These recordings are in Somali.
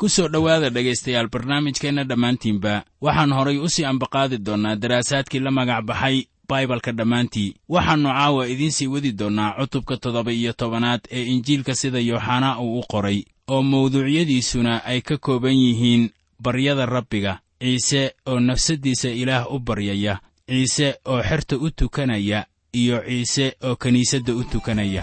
ku soo dhowaada dhegaystayaal barnaamijkeenna dhammaantiinba waxaan horay u sii ambaqaadi doonnaa daraasaadkii la magac baxay baibalka dhammaantii. Waxaannu caawa idiin sii wadi doonnaa cutubka toddoba iyo tobanaad ee injiilka sida yooxanaa uu u qoray oo mawduucyadiisuna ay ka kooban yihiin baryada rabbiga ciise oo nafsaddiisa ilaah u baryaya ciise oo xerta u tukanaya iyo ciise oo kiniisadda u tukanaya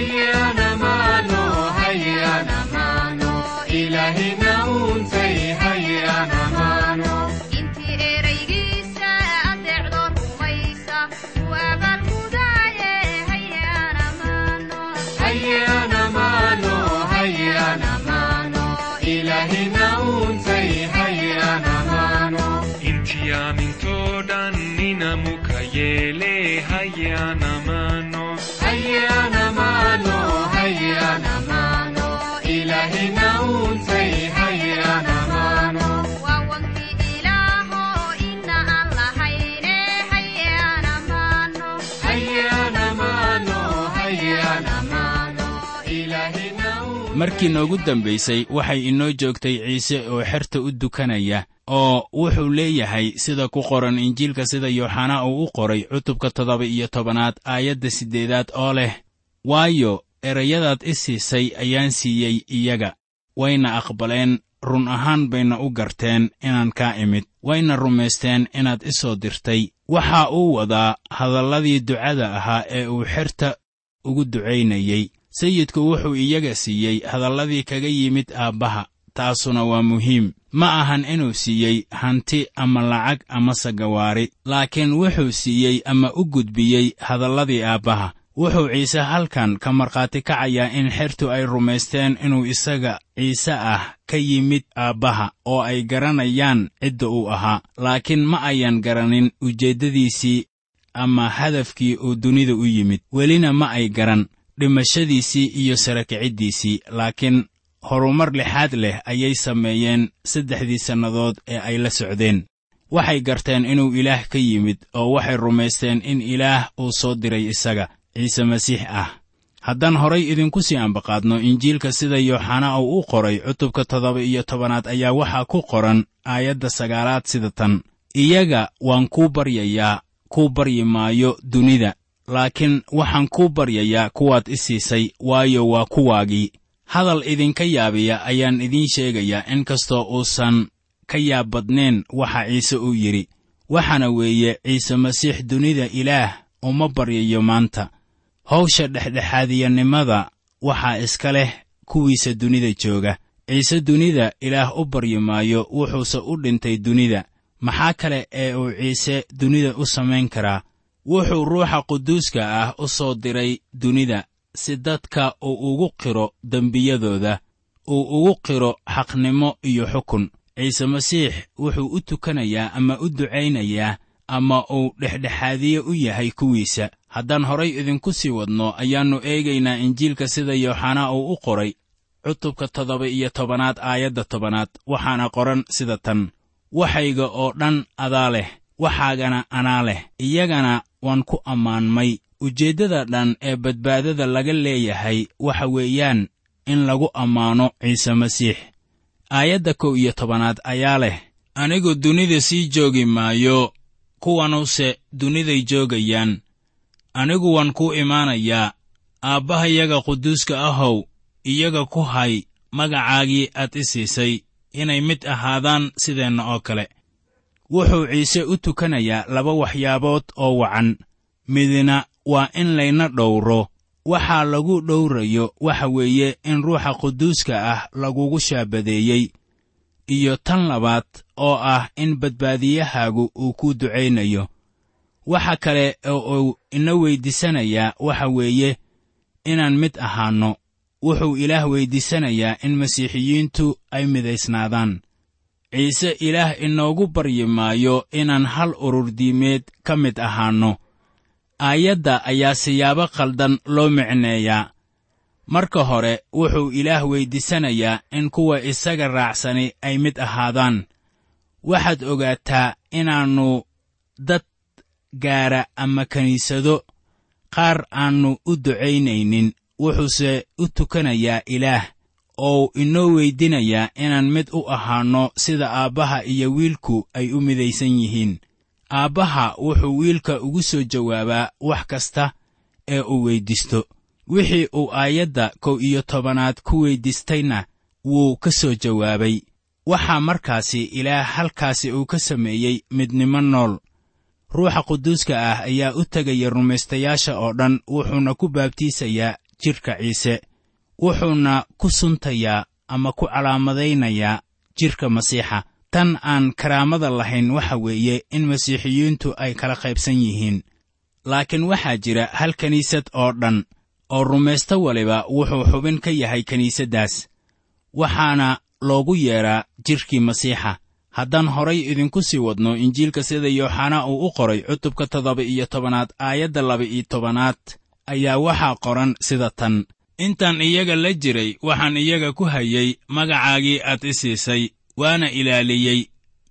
hayana mano hayana mano ilahina untay markii noogu dambaysay waxay inoo joogtay ciise oo xerta u dukanaya oo wuxuu leeyahay sida ku qoran injiilka sida yooxanaa uu u qoray cutubka toddoba iyo tobanaad aayadda siddeedaad oo leh waayo erayadaad i siisay ayaan siiyey iyaga. Wayna aqbaleen run ahaan bayna u garteen inaan kaa imid. Wayna rumaysteen inaad i soo dirtay. Waxa uu wadaa hadalladii ducada ahaa ee uu xerta ugu ducaynayey sayidku wuxuu iyaga siiyey hadalladii kaga yimid aabbaha taasuna waa muhiim. Ma ahan inuu siiyey hanti ama lacag ama sagawaari laakiin wuxuu siiyey ama u gudbiyey hadalladii aabbaha. Wuxuu ciise halkan ka markhaati kacayaa in xertu ay rumaysteen inuu isaga ciise ah ka yimid aabbaha oo ay garanayaan cidda uu ahaa. Laakiin ma ayan garanin ujeeddadiisii ama hadafkii uu dunida u yimid. Welina ma ay garan dhimashadiisii iyo sarakiciddiisii laakiin horumar lixaad leh ayay sameeyeen saddexdii sannadood ee ay la socdeen. Waxay garteen inuu ilaah ka yimid oo waxay rumaysteen in ilaah uu soo diray isaga ciise masiix ah. Haddaan horay idinku sii ambaqaadno injiilka sida yooxana uu u qoray cutubka toddoba iyo tobanaad ayaa waxaa ku qoran aayadda sagaalaad sida tan. Iyaga waan kuu baryayaa kuu baryi maayo dunida laakiin waxaan kuu baryayaa kuwaad i siisay waayo waa kuwaagii. Hadal idinka yaabiya ayaan idiin sheegayaa in kastoo uusan ka yaab badnayn waxa ciise uu yidhi. Waxaana weeye ciise masiix dunida ilaah uma baryayo maanta. Hawsha dhexdhexaadiyanimada waxaa iska leh kuwiisa dunida jooga. Ciise dunida ilaah u baryi maayo wuxuuse u dhintay dunida. Maxaa kale ee uu ciise dunida u samayn karaa wuxuu ruuxa quduuska ah u soo diray dunida si dadka uu ugu qiro dembiyadooda uu ugu qiro xaqnimo iyo xukun. Ciise masiix wuxuu u tukanayaa ama u ducaynayaa ama uu dhexdhexaadiye u yahay kuwiisa. Haddaan horay idinku sii wadno ayaannu eegaynaa injiilka sida yooxanaa uu u qoray cutubka toddoba iyo tobanaad aayadda tobanaad waxaana qoran sida tan waxayga oo dhan adaa leh waxaagana anaa leh iyagana waan ku ammaanmay. Ujeeddada dhan ee badbaadada laga leeyahay waxa weeyaan in lagu ammaano ciise masiix. Aayadda kow iyo tobanaad ayaa leh anigu dunida sii joogi maayo kuwanuse duniday joogayaan. Anigu waan kuu imaanayaa aabbahayaga quduuska ahow iyaga ku hay magacaagii aad i siisay inay mid ahaadaan sideenna oo kale wuxuu ciise u tukanayaa laba waxyaabood oo wacan. Midna waa in layna dhowro. Waxaa lagu dhowrayo waxa weeye in ruuxa quduuska ah lagugu shaabadeeyey. Iyo tan labaad oo ah in badbaadiyahaagu uu kuu ducaynayo. Waxa kale oo uu ina weyddiisanayaa waxa weeye inaan mid ahaanno wuxuu ilaah weyddiisanayaa in masiixiyiintu ay midaysnaadaan ciise ilaah inoogu baryi maayo inaan hal urur diimeed ka mid ahaanno aayadda ayaa siyaabo khaldan loo micneeyaa. Marka hore wuxuu ilaah weyddiisanayaa in kuwa isaga raacsani ay mid ahaadaan. Waxaad ogaataa inaannu dad gaara ama kiniisado qaar aannu u ducaynaynin wuxuuse u tukanayaa ilaah oo inoo weydinayaa inaan mid u ahaanno sida aabbaha iyo wiilku ay u midaysan yihiin. Aabbaha wuxuu wiilka ugu soo jawaabaa wax kasta ee uu weyddiisto wixii uu aayadda kow iyo tobanaad ku weyddiistayna wuu ka soo jawaabay. Waxaa markaasi ilaah halkaasi uu ka sameeyey midnimo nool. Ruuxa quduuska ah ayaa u tegaya rumaystayaasha oo dhan wuxuuna ku baabtiisayaa jidhka ciise wuxuuna ku suntayaa ama ku calaamadaynayaa jidhka masiixa. Tan aan karaamada lahayn waxa weeye in masiixiyiintu ay kala qaybsan yihiin. Laakiin waxaa jira hal kiniisad oo dhan oo rumaysto waliba wuxuu xubin ka yahay kiniisaddaas waxaana loogu yeedhaa jidhkii masiixa. Haddaan horay idinku sii wadno injiilka sida yooxanaa uu u qoray cutubka toddoba iyo tobanaad aayadda laba iyo tobanaad ayaa waxaa qoran sida tan intaan iyaga la jiray waxaan iyaga ku hayay magacaagii aad i siisay waana ilaaliyey.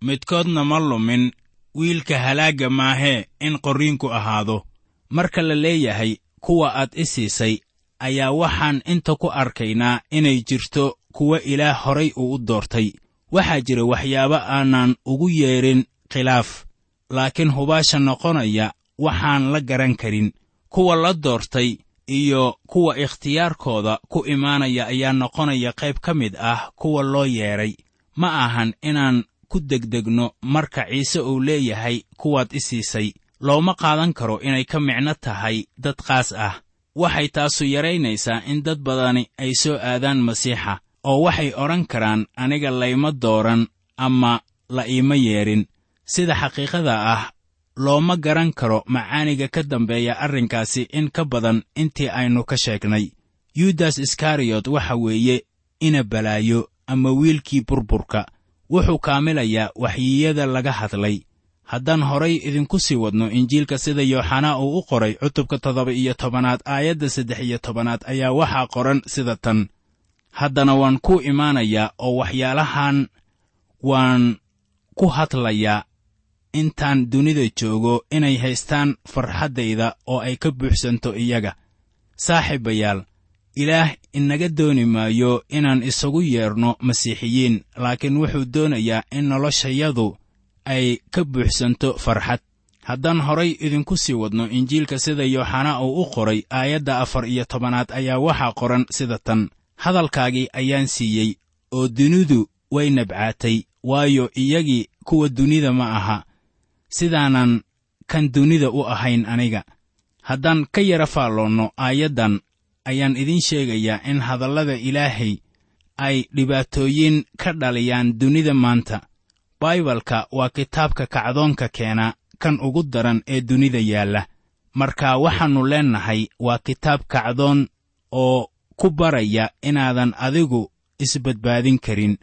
Midkoodna ma lumin wiilka halaagga maahee in qorriinku ahaado. Marka la leeyahay kuwa aad i siisay ayaa waxaan inta ku arkaynaa inay jirto kuwa ilaah horay uu u doortay. Waxaa jira waxyaabo aanan ugu yeedhin khilaaf laakiin hubaasha noqonaya waxaan la garan karin. Kuwa la doortay iyo kuwa ikhtiyaarkooda ku imaanaya ayaa noqonaya qayb ka mid ah kuwa loo yeedhay. Ma ahan inaan ku degdegno marka ciise uu leeyahay kuwaad i siisay. Looma qaadan karo inay ka micno tahay dad qaas ah. Waxay taasu yaraynaysaa in dad badani ay soo aadaan masiixa oo waxay odhan karaan aniga layma dooran ama la iima yeedhin sida xaqiiqada ah looma garan karo macaaniga ka dambeeya arrinkaasi in ka badan intii aynu ka sheegnay. Yudas iskariyot waxa weeye ina balaayo ama wiilkii burburka wuxuu kaamilayaa waxyiyada laga hadlay. Haddaan horay idinku sii wadno injiilka sida yooxanaa uu u qoray cutubka toddoba iyo tobanaad aayadda saddex iyo tobanaad ayaa waxaa qoran sida tan. Haddana waan ku imaanayaa oo waxyaalahan waan ku hadlayaa intaan dunida joogo inay haystaan farxaddayda oo ay ka buuxsanto iyaga. Saaxiibayaal ilaah inaga dooni maayo inaan isagu yeedhno masiixiyiin laakiin wuxuu doonayaa in noloshayadu ay ka buuxsanto farxad. Haddaan horay idinku sii wadno injiilka sida yooxanaa uu u qoray aayadda afar iyo tobanaad ayaa waxaa qoran sida tan. Hadalkaagii ayaan siiyey oo dunidu way nabcaatay waayo iyagii kuwa dunida ma aha sidaanan kan dunida u ahayn aniga. Haddaan ka yara faalloonno aayaddan ayaan idiin sheegayaa in hadallada ilaahay ay dhibaatooyin ka dhaliyaan dunida maanta. Baibalka waa kitaabka kacdoonka keena kan ugu daran ee dunida yaalla. Marka waxaannu leennahay waa kitaab kacdoon oo ku baraya inaadan adigu isbadbaadin karin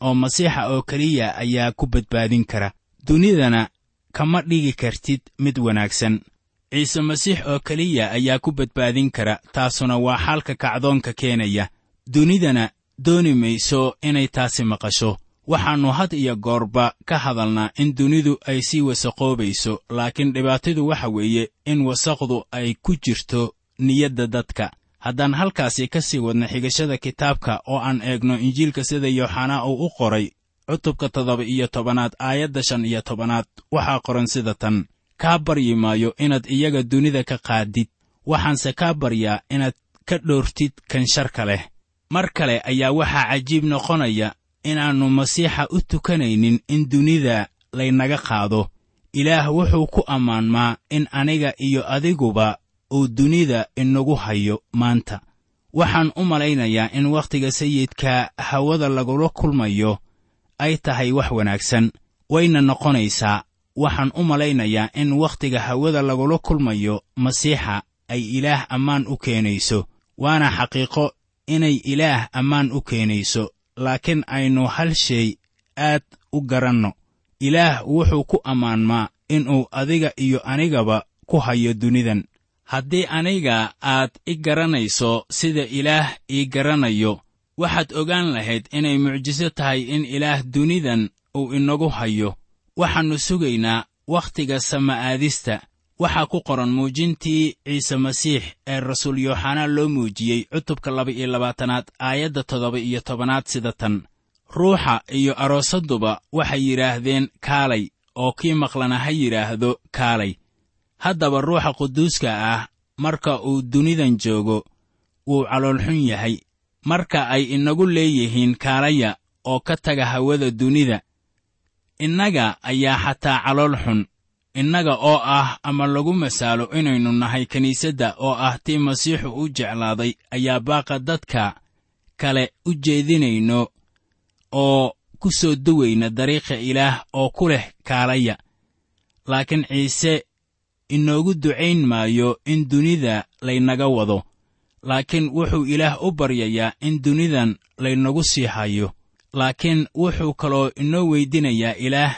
oo masiixa oo keliya ayaa ku badbaadin kara. Dunidana kama dhigi kartid mid wanaagsan. Ciise masiix oo keliya ayaa ku badbaadin kara taasuna waa xalka kacdoonka keenaya. Dunidana dooni mayso inay taasi maqasho. Waxaannu had iyo goorba ka hadalnaa in dunidu ay sii wasaqoobayso laakiin dhibaatadu waxa weeye in wasaqdu ay ku jirto niyadda dadka. Haddaan halkaasi ka sii wadno xigashada kitaabka oo aan eegno injiilka sida yooxanaa uu u qoray cutubka toddoba iyo tobanaad aayadda shan iyo tobanaad waxaa qoran sida tan. Kaa baryi maayo inaad iyaga dunida ka qaadid. Waxaanse kaa baryaa inaad ka dhoortid kan sharka leh. Mar kale ayaa waxaa cajiib noqonaya inaannu masiixa u tukanaynin in dunida laynaga qaado. Ilaah wuxuu ku ammaanmaa in aniga iyo adiguba uu dunida inagu hayo maanta. Waxaan u malaynayaa in wakhtiga sayidka hawada lagula kulmayo ay tahay wax wanaagsan. Wayna noqonaysaa waxaan u malaynayaa in wakhtiga hawada lagula kulmayo masiixa ay ilaah ammaan u keenayso. Waana xaqiiqo inay ilaah ammaan u keenayso laakiin aynu hal shay aad u garanno. Ilaah wuxuu ku ammaanmaa inuu adiga iyo anigaba ku hayo dunidan. Haddii aniga aad i garanayso sida ilaah ii garanayo waxaad ogaan lahayd inay mucjiso tahay in ilaah dunidan uu inagu hayo. Waxaannu sugaynaa wakhtiga sama'aadista. Waxaa ku qoran muujintii ciise masiix ee rasuul yooxanaa loo muujiyey cutubka laba-iyo labaatanaad aayadda toddoba iyo tobanaad sida tan. Ruuxa iyo aroosadduba waxay yidhaahdeen kaalay oo kii maqlana ha yidhaahdo kaalay. Haddaba ruuxa quduuska ah marka uu dunidan joogo wuu caloolxun yahay marka ay inagu leeyihiin kaalaya oo ka taga hawada dunida innaga ayaa xataa calool xun innaga oo ah ama lagu masaalo inaynu nahay kiniisadda oo ah tii masiixu u jeclaaday ayaa baaqa dadka kale u jeedinayno oo ku soo duwayna dariiqa ilaah oo ku leh kaalaya laakiin ciise inoogu ducayn maayo in dunida laynaga wado laakiin wuxuu ilaah u baryayaa in dunidan laynagu sii hayo. Laakiin wuxuu kaloo inoo weydinayaa ilaah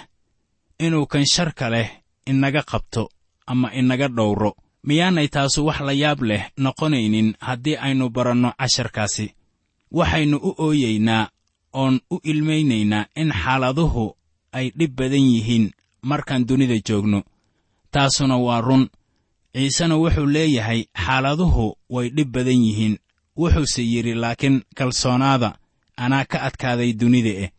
inuu kan sharka leh inaga qabto ama inaga dhowro. Miyaanay taasu wax la yaab leh noqonaynin haddii aynu baranno casharkaasi. Waxaynu u ooyeynaa oon u ilmaynaynaa in xaaladuhu ay dhib badan yihiin markaan dunida joogno. Taasuna waa run ciisena wuxuu leeyahay xaaladuhu way dhib badan yihiin wuxuuse yidhi laakiin kalsoonaada anaa ka adkaaday dunida eh.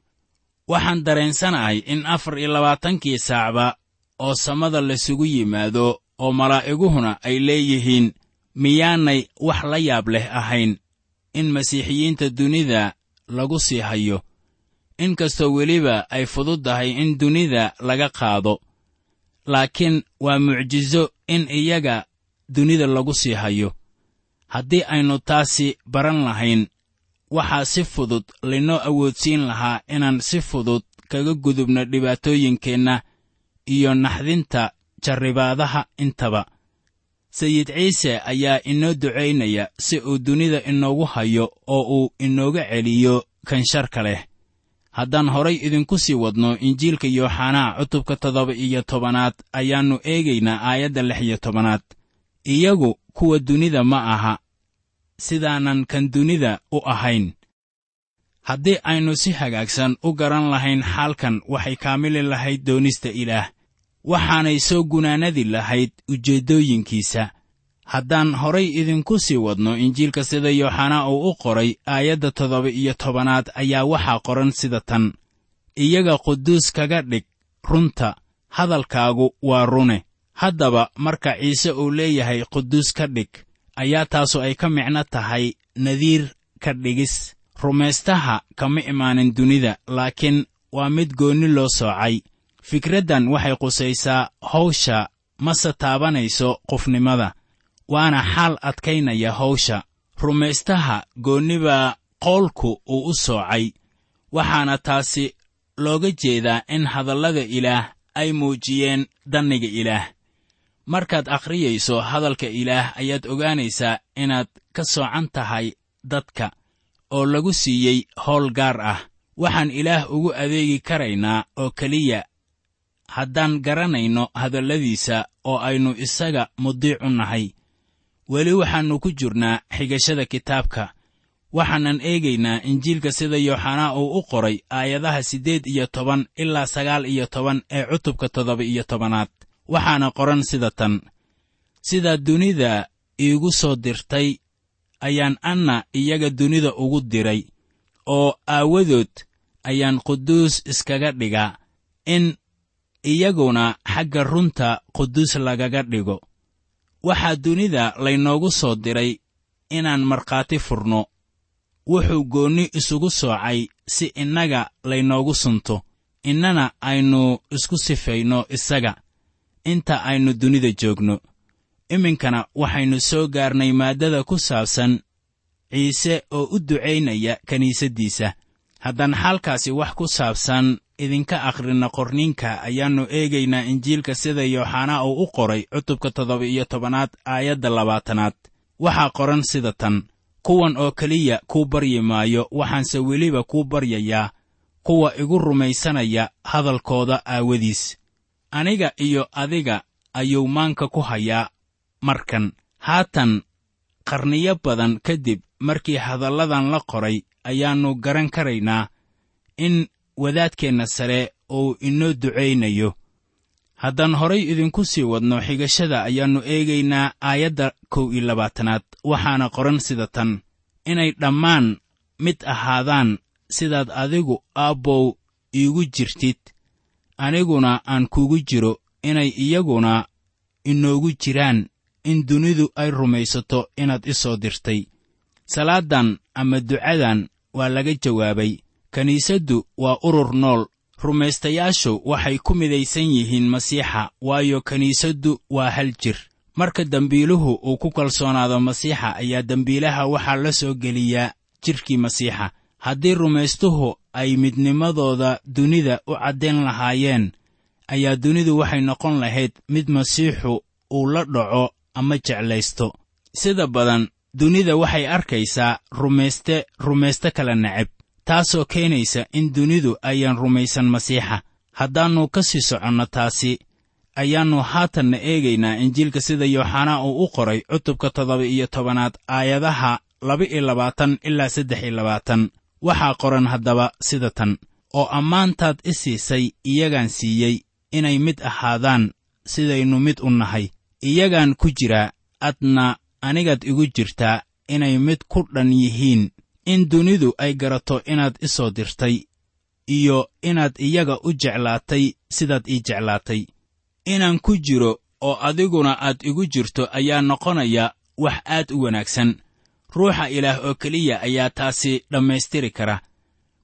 Waxaan dareensanahay in afar iyo labaatankii saacba oo samada laysugu yimaado oo malaa'iguhuna ay leeyihiin miyaanay wax la yaab leh ahayn in masiixiyiinta dunida lagu sii hayo. Inkastoo weliba ay fududdahay in dunida laga qaado laakiin waa mucjiso in iyaga dunida lagu sii hayo. Haddii aynu taasi baran lahayn waxaa si fudud laynoo awoodsiin lahaa inaan si fudud kaga gudubno dhibaatooyinkeenna iyo naxdinta jarribaadaha intaba. Sayid ciise ayaa inoo ducaynaya si uu dunida inoogu hayo oo uu inooga celiyo kan sharka leh haddaan horay idinku sii wadno injiilka yooxanaa cutubka toddoba iyo tobanaad ayaannu eegaynaa aayadda lix iyo tobanaad. Iyagu kuwa dunida ma aha sidaanan kan dunida u ahayn. Haddii aynu si hagaagsan u garan lahayn xaalkan waxay kaamili lahayd doonista ilaah. Waxaanay soo gunaanadi lahayd ujeeddooyinkiisa haddaan horay idinku sii wadno injiilka sida yooxanaa uu u qoray aayadda toddoba iyo tobanaad ayaa waxaa qoran sida tan. Iyaga quduus kaga dhig runta hadalkaagu waa rune. Haddaba marka ciise uu leeyahay quduus ka dhig ayaa taasu ay ka micno tahay nadiir ka dhigis. Rumaystaha kama imaanin dunida laakiin waa mid goonni loo soocay. Fikraddan waxay qusaysaa hawsha mase taabanayso qofnimada waana xaal adkaynaya hawsha. Rumaystaha goonni baa qoolku uu u soocay waxaana taasi looga jeedaa in hadallada ilaah ay muujiyeen danniga ilaah. Markaad akhriyayso hadalka ilaah ayaad ogaanaysaa inaad ka soocan tahay dadka oo lagu siiyey howl gaar ah. Waxaan ilaah ugu adeegi karaynaa oo keliya haddaan garanayno hadalladiisa oo aynu isaga mudiic u nahay weli waxaannu ku jirnaa xigashada kitaabka. Waxaanan eegaynaa injiilka sida yooxanaa uu u qoray aayadaha siddeed iyo toban ilaa sagaal iyo toban ee cutubka toddoba iyo tobanaad. Waxaana qoran sida tan sidaa dunida iigu soo dirtay ayaan anna iyaga dunida ugu diray oo aawadood ayaan quduus iskaga dhigaa in iyaguna xagga runta quduus lagaga dhigo waxaa dunida laynoogu soo diray inaan markhaati furno. Wuxuu goonni isugu soocay si innaga laynoogu sunto. Innana aynu isku sifayno isaga. Inta aynu dunida joogno. Iminkana waxaynu soo gaarnay maaddada ku saabsan ciise oo u ducaynaya kiniisaddiisa haddaan xaalkaasi wax ku saabsan idinka akhrinna qorniinka ayaannu eegaynaa injiilka sida yooxanaa uu u qoray cutubka toddoba iyo tobanaad aayadda labaatanaad. Waxaa qoran sida tan kuwan oo keliya kuu baryi maayo waxaanse weliba kuu baryayaa kuwa igu rumaysanaya hadalkooda aawadiis. Aniga iyo adiga ayuu maanka ku hayaa markan. Haatan qarniyo badan kadib markii hadalladan la qoray ayaannu garan karaynaa in wadaadkeenna sare uu inoo ducaynayo. Haddaan horay idinku sii wadno xigashada ayaannu eegaynaa aayadda kow iyo labaatanaad waxaana qoran sida tan. Inay dhammaan mid ahaadaan sidaad adigu aabbow iigu jirtid aniguna aan kugu jiro inay iyaguna inoogu jiraan in dunidu ay rumaysato inaad i soo dirtay. Salaadan ama ducadan waa laga jawaabay kiniisaddu waa urur nool. Rumaystayaashu waxay ku midaysan yihiin masiixa waayo kiniisaddu waa hal jir. Marka dembiiluhu uu ku kalsoonaado masiixa ayaa dembiilaha waxaa la soo geliyaa jidhkii masiixa. Haddii rumaystuhu ay midnimadooda dunida u caddayn lahaayeen ayaa dunidu waxay noqon lahayd mid masiixu uu la dhaco ama jeclaysto. Sida badan dunida waxay arkaysaa rumayste rumayste kala neceb taasoo keenaysa in dunidu ayaan rumaysan masiixa. Haddaannu ka sii soconno taasi ayaannu haatanna eegaynaa injiilka sida yooxanaa uu u qoray cutubka toddoba iyo tobanaad aayadaha laba iyo labaatan ilaa saddex iyo labaatan. Waxaa qoran haddaba sida tan oo ammaantaad i siisay iyagaan siiyey inay mid ahaadaan sidaynu mid u nahay. Iyagaan ku jiraa adna anigaad igu jirtaa inay mid ku dhan yihiin in dunidu ay garato inaad i soo dirtay iyo inaad iyaga u jeclaatay sidaad ii jeclaatay. Inaan ku jiro oo adiguna aad igu jirto ayaa noqonaya wax aad u wanaagsan. Ruuxa ilaah oo keliya ayaa taasi dhammaystiri kara.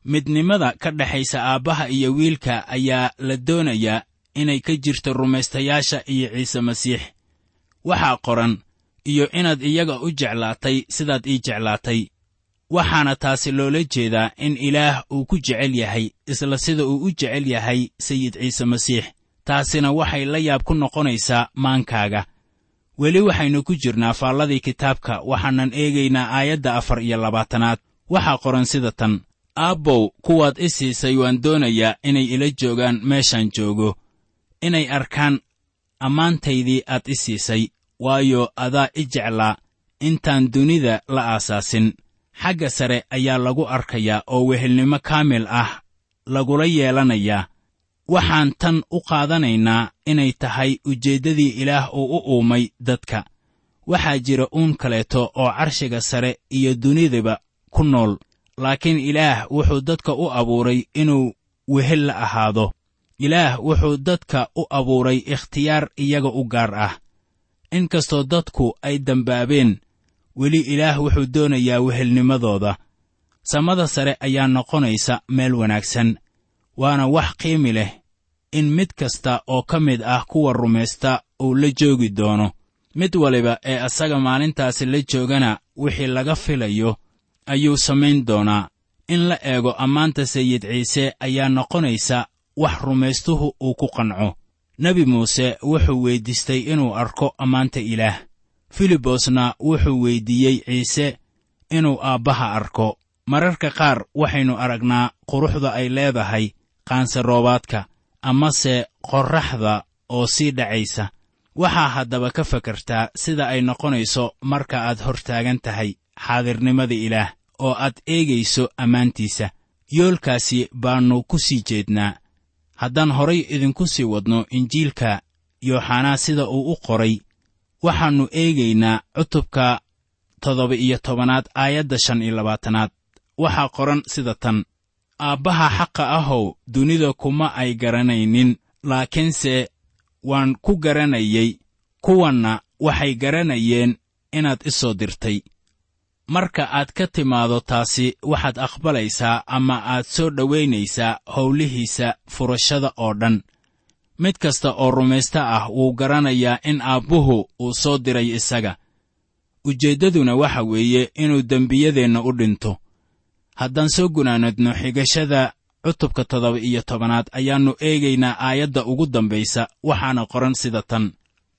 Midnimada ka dhexaysa aabbaha iyo wiilka ayaa la doonayaa inay ka jirto rumaystayaasha iyo ciise masiix. Waxaa qoran iyo inaad iyaga u jeclaatay sidaad ii jeclaatay waxaana taasi loola jeedaa in ilaah uu ku jecel yahay isla sida uu u jecel yahay sayid ciise masiix. Taasina waxay la yaab ku noqonaysaa maankaaga. Weli waxaynu ku jirnaa faalladii kitaabka waxaanan eegaynaa aayadda afar iyo labaatanaad. Waxaa qoran sida tan. Aabbow kuwaad i siisay waan doonayaa inay ila joogaan meeshaan joogo. Inay arkaan ammaantaydii aad i siisay waayo adaa i jeclaa intaan dunida la aasaasin xagga sare ayaa lagu arkayaa oo wehelnimo kaamil ah lagula yeelanayaa. Waxaan tan u qaadanaynaa inay tahay ujeeddadii ilaah uu u uumay dadka. Waxaa jira uun kaleeto oo carshiga sare iyo dunidaba ku nool laakiin ilaah wuxuu dadka u abuuray inuu wehel la ahaado. Ilaah wuxuu dadka u abuuray ikhtiyaar iyaga u gaar ah. In kastoo dadku ay dembaabeen weli ilaah wuxuu doonayaa wehelnimadooda. Samada sare ayaa noqonaysa meel wanaagsan waana wax qiimi leh in mid kasta oo ka mid ah kuwa rumaysta uu la joogi doono. Mid waliba ee asaga maalintaasi la joogana wixii laga filayo ayuu samayn doonaa. In la eego ammaanta sayid ciise ayaa noqonaysa wax rumaystuhu uu ku qanco. Nebi muuse wuxuu weyddiistay inuu arko ammaanta ilaah filibosna wuxuu weyddiiyey ciise inuu aabbaha arko. Mararka qaar waxaynu aragnaa quruxda ay leedahay qaansaroobaadka amase qorraxda oo sii dhacaysa. Waxaa haddaba ka fakartaa sida ay noqonayso marka aad hor taagan tahay xaadirnimada ilaah oo aad eegayso ammaantiisa. Yoolkaasi baannu ku sii jeednaa. Haddaan horay idinku sii wadno injiilka yooxanaa sida uu u qoray waxaannu eegaynaa cutubka toddoba iyo tobanaad aayadda shan iyo labaatanaad. Waxaa qoran sida tan aabbaha xaqa ahow dunida kuma ay garanaynin laakiinse waan ku garanayey kuwanna waxay garanayeen inaad i soo dirtay. Marka aad ka timaado taasi waxaad aqbalaysaa ama aad soo dhowaynaysaa howlihiisa furashada oo dhan mid kasta oo rumaysta ah wuu garanayaa in aabbuhu uu soo diray isaga. Ujeeddaduna waxa weeye inuu dembiyadeenna u dhinto. Haddaan soo gunaanadno xigashada cutubka toddoba iyo tobanaad ayaannu eegaynaa aayadda ugu dambaysa waxaana qoran sida tan.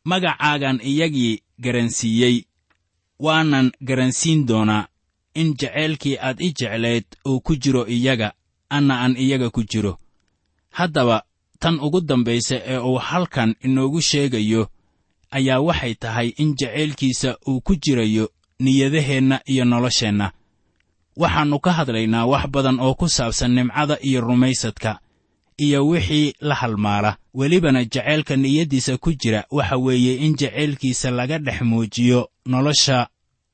Magacaagan iyagii garansiiyey waanan garansiin doonaa in jaceylkii aad i jeclayd uu ku jiro iyaga anna aan iyaga ku jiro. Haddaba tan ugu dambaysa ee uu halkan inoogu sheegayo ayaa waxay tahay in jacaylkiisa uu ku jirayo niyadaheenna iyo nolosheenna. Waxaannu ka hadlaynaa wax badan oo ku saabsan nimcada iyo rumaysadka iyo wixii la halmaala. Welibana jacaylka niyaddiisa ku jira waxa weeye in jacaylkiisa laga dhex muujiyo nolosha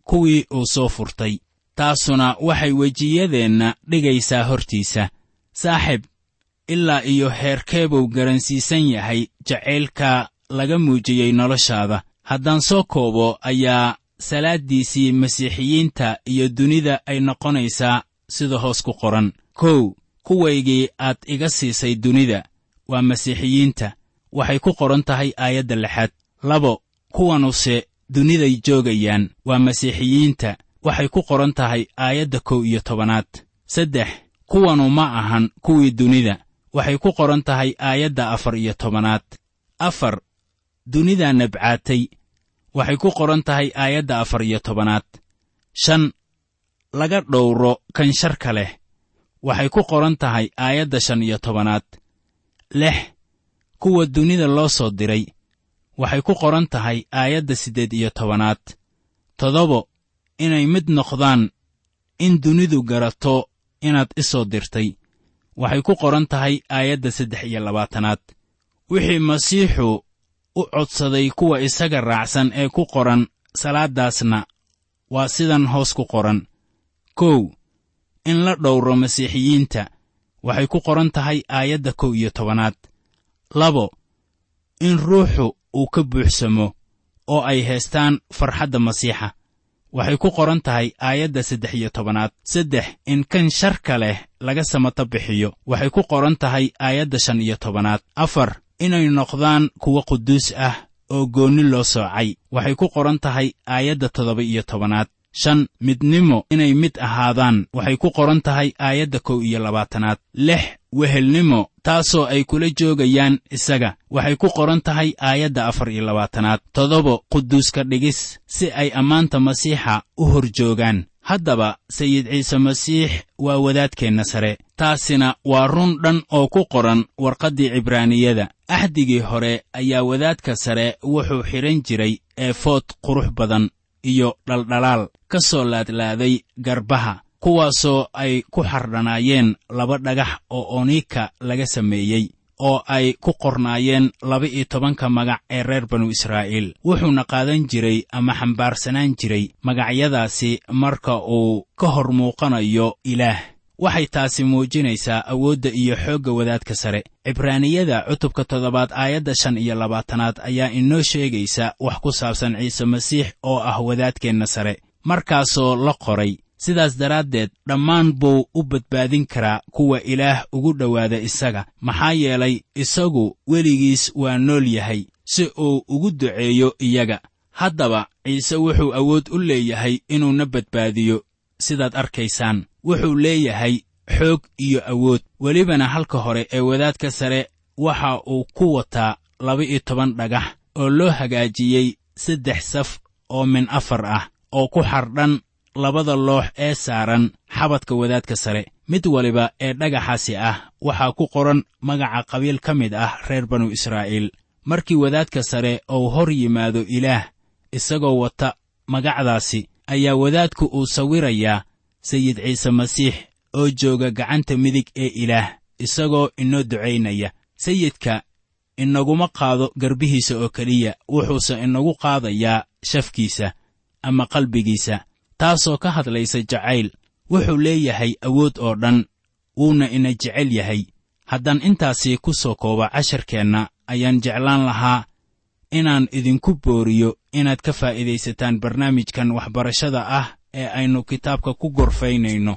kuwii uu soo furtay. Taasuna waxay wejiyadeenna dhigaysaa hortiisa. Saaxib ilaa iyo heerkeebuu garansiisan yahay jacaylka laga muujiyey noloshaada. Haddaan soo koobo ayaa salaaddiisii masiixiyiinta iyo dunida ay noqonaysaa sida hoos ku qoran. Kow kuwaygii aad iga siisay dunida waa masiixiyiinta. Waxay ku qoran tahay aayadda lixaad. Labo kuwanuse duniday joogayaan waa masiixiyiinta. Waxay ku qoran tahay aayadda kow iyo tobanaad. Saddex kuwanu ma ahan kuwii dunida waxay ku qoran tahay aayadda afar iyo tobanaad. Afar dunidaa nabcaatay waxay ku qoran tahay aayadda afar iyo tobanaad. Shan laga dhowro kan sharka leh waxay ku qoran tahay aayadda shan iyo tobanaad. Lix kuwa dunida loo soo diray waxay ku qoran tahay aayadda siddeed iyo tobanaad. Toddobo inay mid noqdaan in dunidu garato inaad i soo dirtay waxay ku qoran tahay aayadda saddex iyo labaatanaad. Wixii masiixu u codsaday kuwa isaga raacsan ee ku qoran salaaddaasna waa sidan hoos ku qoran. Kow in la dhowro masiixiyiinta waxay ku qoran tahay aayadda kow iyo tobanaad. Labo in ruuxu uu ka buuxsamo oo ay haystaan farxadda masiixa waxay ku qoran tahay aayadda saddex iyo tobanaad. Saddex in kan sharka leh laga samato bixiyo. Waxay ku qoran tahay aayadda shan iyo tobanaad. Afar inay noqdaan kuwo quduus ah oo goonni loo soocay. Waxay ku qoran tahay aayadda toddoba iyo tobanaad. Shan midnimo inay mid ahaadaan. Waxay ku qoran tahay aayadda kow iyo labaatanaad. Lix wehelnimo taasoo ay kula joogayaan isaga. Waxay ku qoran tahay aayadda afar iyo labaatanaad. Toddoba quduuska dhigis si ay ammaanta masiixa u hor joogaan. Haddaba sayid ciise masiix waa wadaadkeenna sare. Taasina waa run dhan oo ku qoran warqaddii cibraaniyada. Axdigii hore ayaa wadaadka sare wuxuu xidhan jiray eefood qurux badan iyo dhaldhalaal ka soo laadlaaday garbaha kuwaasoo ay ku xardhanaayeen laba dhagax oo oniika laga sameeyey oo ay ku qornaayeen laba-iyo tobanka magac ee reer banu israa'iil. Wuxuuna qaadan jiray ama xambaarsanaan jiray magacyadaasi marka uu ka hor muuqanayo ilaah. Waxay taasi muujinaysaa awoodda iyo xoogga wadaadka sare. Cibraaniyada cutubka toddobaad aayadda shan iyo labaatanaad ayaa inoo sheegaysa wax ku saabsan ciise masiix oo ah wadaadkeenna sare markaasoo la qoray sidaas daraaddeed dhammaan buu u badbaadin karaa kuwa ilaah ugu dhowaada isaga. Maxaa yeelay isagu weligiis waa nool yahay si uu ugu duceeyo iyaga. Haddaba ciise wuxuu awood u leeyahay inuuna badbaadiyo sidaad arkaysaan. Wuxuu leeyahay xoog iyo awood. Welibana halka hore ee wadaadka sare waxa uu ku wataa laba-iyo toban dhagax oo loo hagaajiyey saddex saf oo min afar ah oo ku xardhan labada loox ee saaran xabadka wadaadka sare. Mid waliba ee dhagaxaasi ah waxaa ku qoran magaca qabiil ka mid ah reer banu israa'iil. Markii wadaadka sare uu hor yimaado ilaah isagoo wata magacdaasi ayaa wadaadku uu sawirayaa sayid ciise masiix oo jooga gacanta midig ee ilaah isagoo inoo ducaynaya sayidka inaguma qaado garbihiisa oo keliya wuxuuse inagu qaadayaa shafkiisa ama qalbigiisa taasoo ka hadlaysa jacayl. Wuxuu leeyahay awood oo dhan wuuna ina jecel yahay. Haddaan intaasi ku soo kooba casharkeenna ayaan jeclaan lahaa inaan idinku booriyo inaad ka faa'iidaysataan barnaamijkan waxbarashada ah ee aynu kitaabka ku gorfaynayno